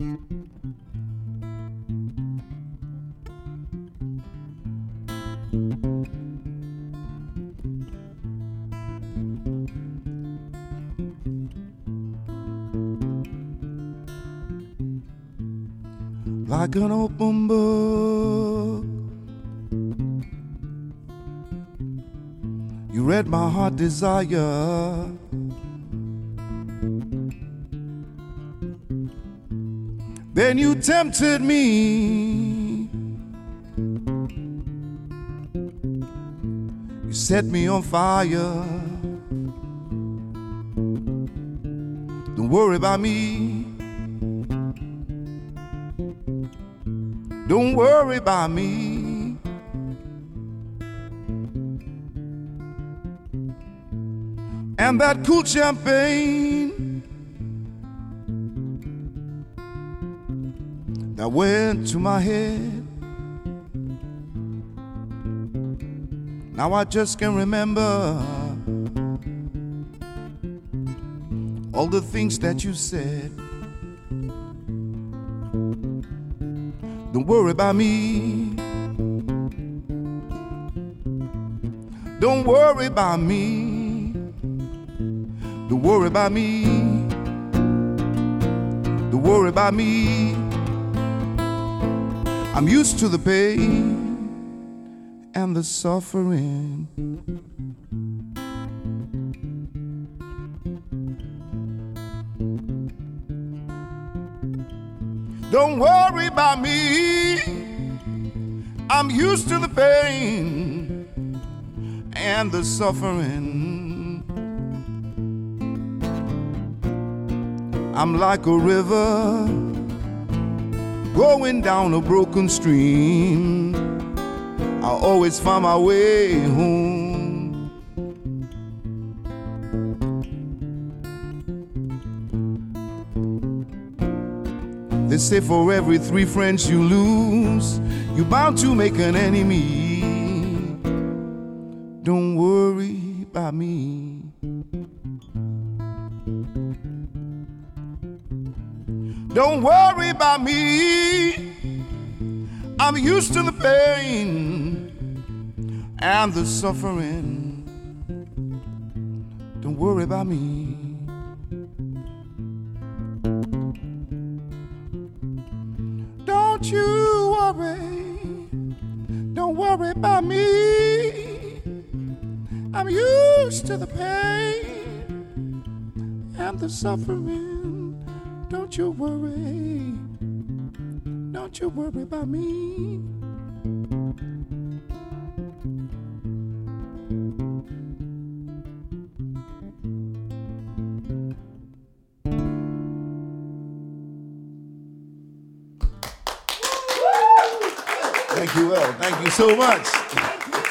like an open book. You read my heart desire. Then you tempted me. You set me on fire. Don't worry about me. Don't worry about me. And that cool champagne that went to my head. Now I just can remember all the things that you said. Don't worry about me. Don't worry about me. Don't worry about me. Don't worry about me. I'm used to the pain and the suffering. Don't worry about me. I'm used to the pain and the suffering. I'm like a river going down a broken stream. I always find my way home. They say for every three friends you lose, you're bound to make an enemy. Don't worry about me. Don't worry about me. I'm used to the pain and the suffering. Don't worry about me. Don't you worry. Don't worry about me. I'm used to the pain and the suffering. Don't you worry. Don't you worry about me. Thank you, Will. Thank you so much.